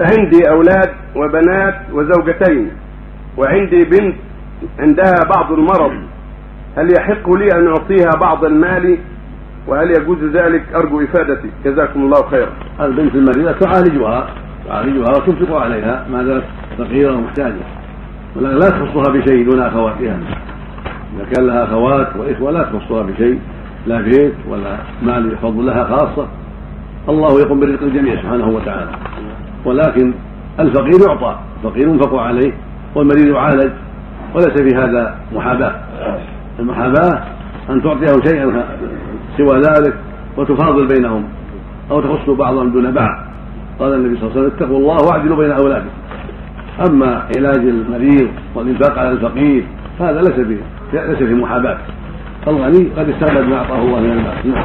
عندي أولاد وبنات وزوجتين وعندي بنت عندها بعض المرض هل يحق لي أن أعطيها بعض المال؟ وهل يجوز ذلك؟ أرجو إفادتي. جزاكم الله خيرا. البنت المريضة تعالجها تعالجها وتنفق عليها ما دامت فقيرة ومحتاجة. ولكن لا تخصها بشيء دون أخواتها. إذا كان لها أخوات وإخوة لا تخصها بشيء لا بيت ولا مال يحفظ لها خاصة. الله يقوم برزق الجميع سبحانه وتعالى. ولكن الفقير يعطى الفقير ينفق عليه والمريض يعالج وليس في هذا محاباة. المحاباة أن تعطيهم شيئا سوى ذلك وتفاضل بينهم أو تخص بعضهم دون بعض. قال النبي صلى الله عليه وسلم اتقوا الله واعدلوا بين أولادكم. أما علاج المريض والإنفاق على الفقير هذا ليس فيه ليس في محاباة. الغني قد استغنى بما أعطاه الله من المال. نعم.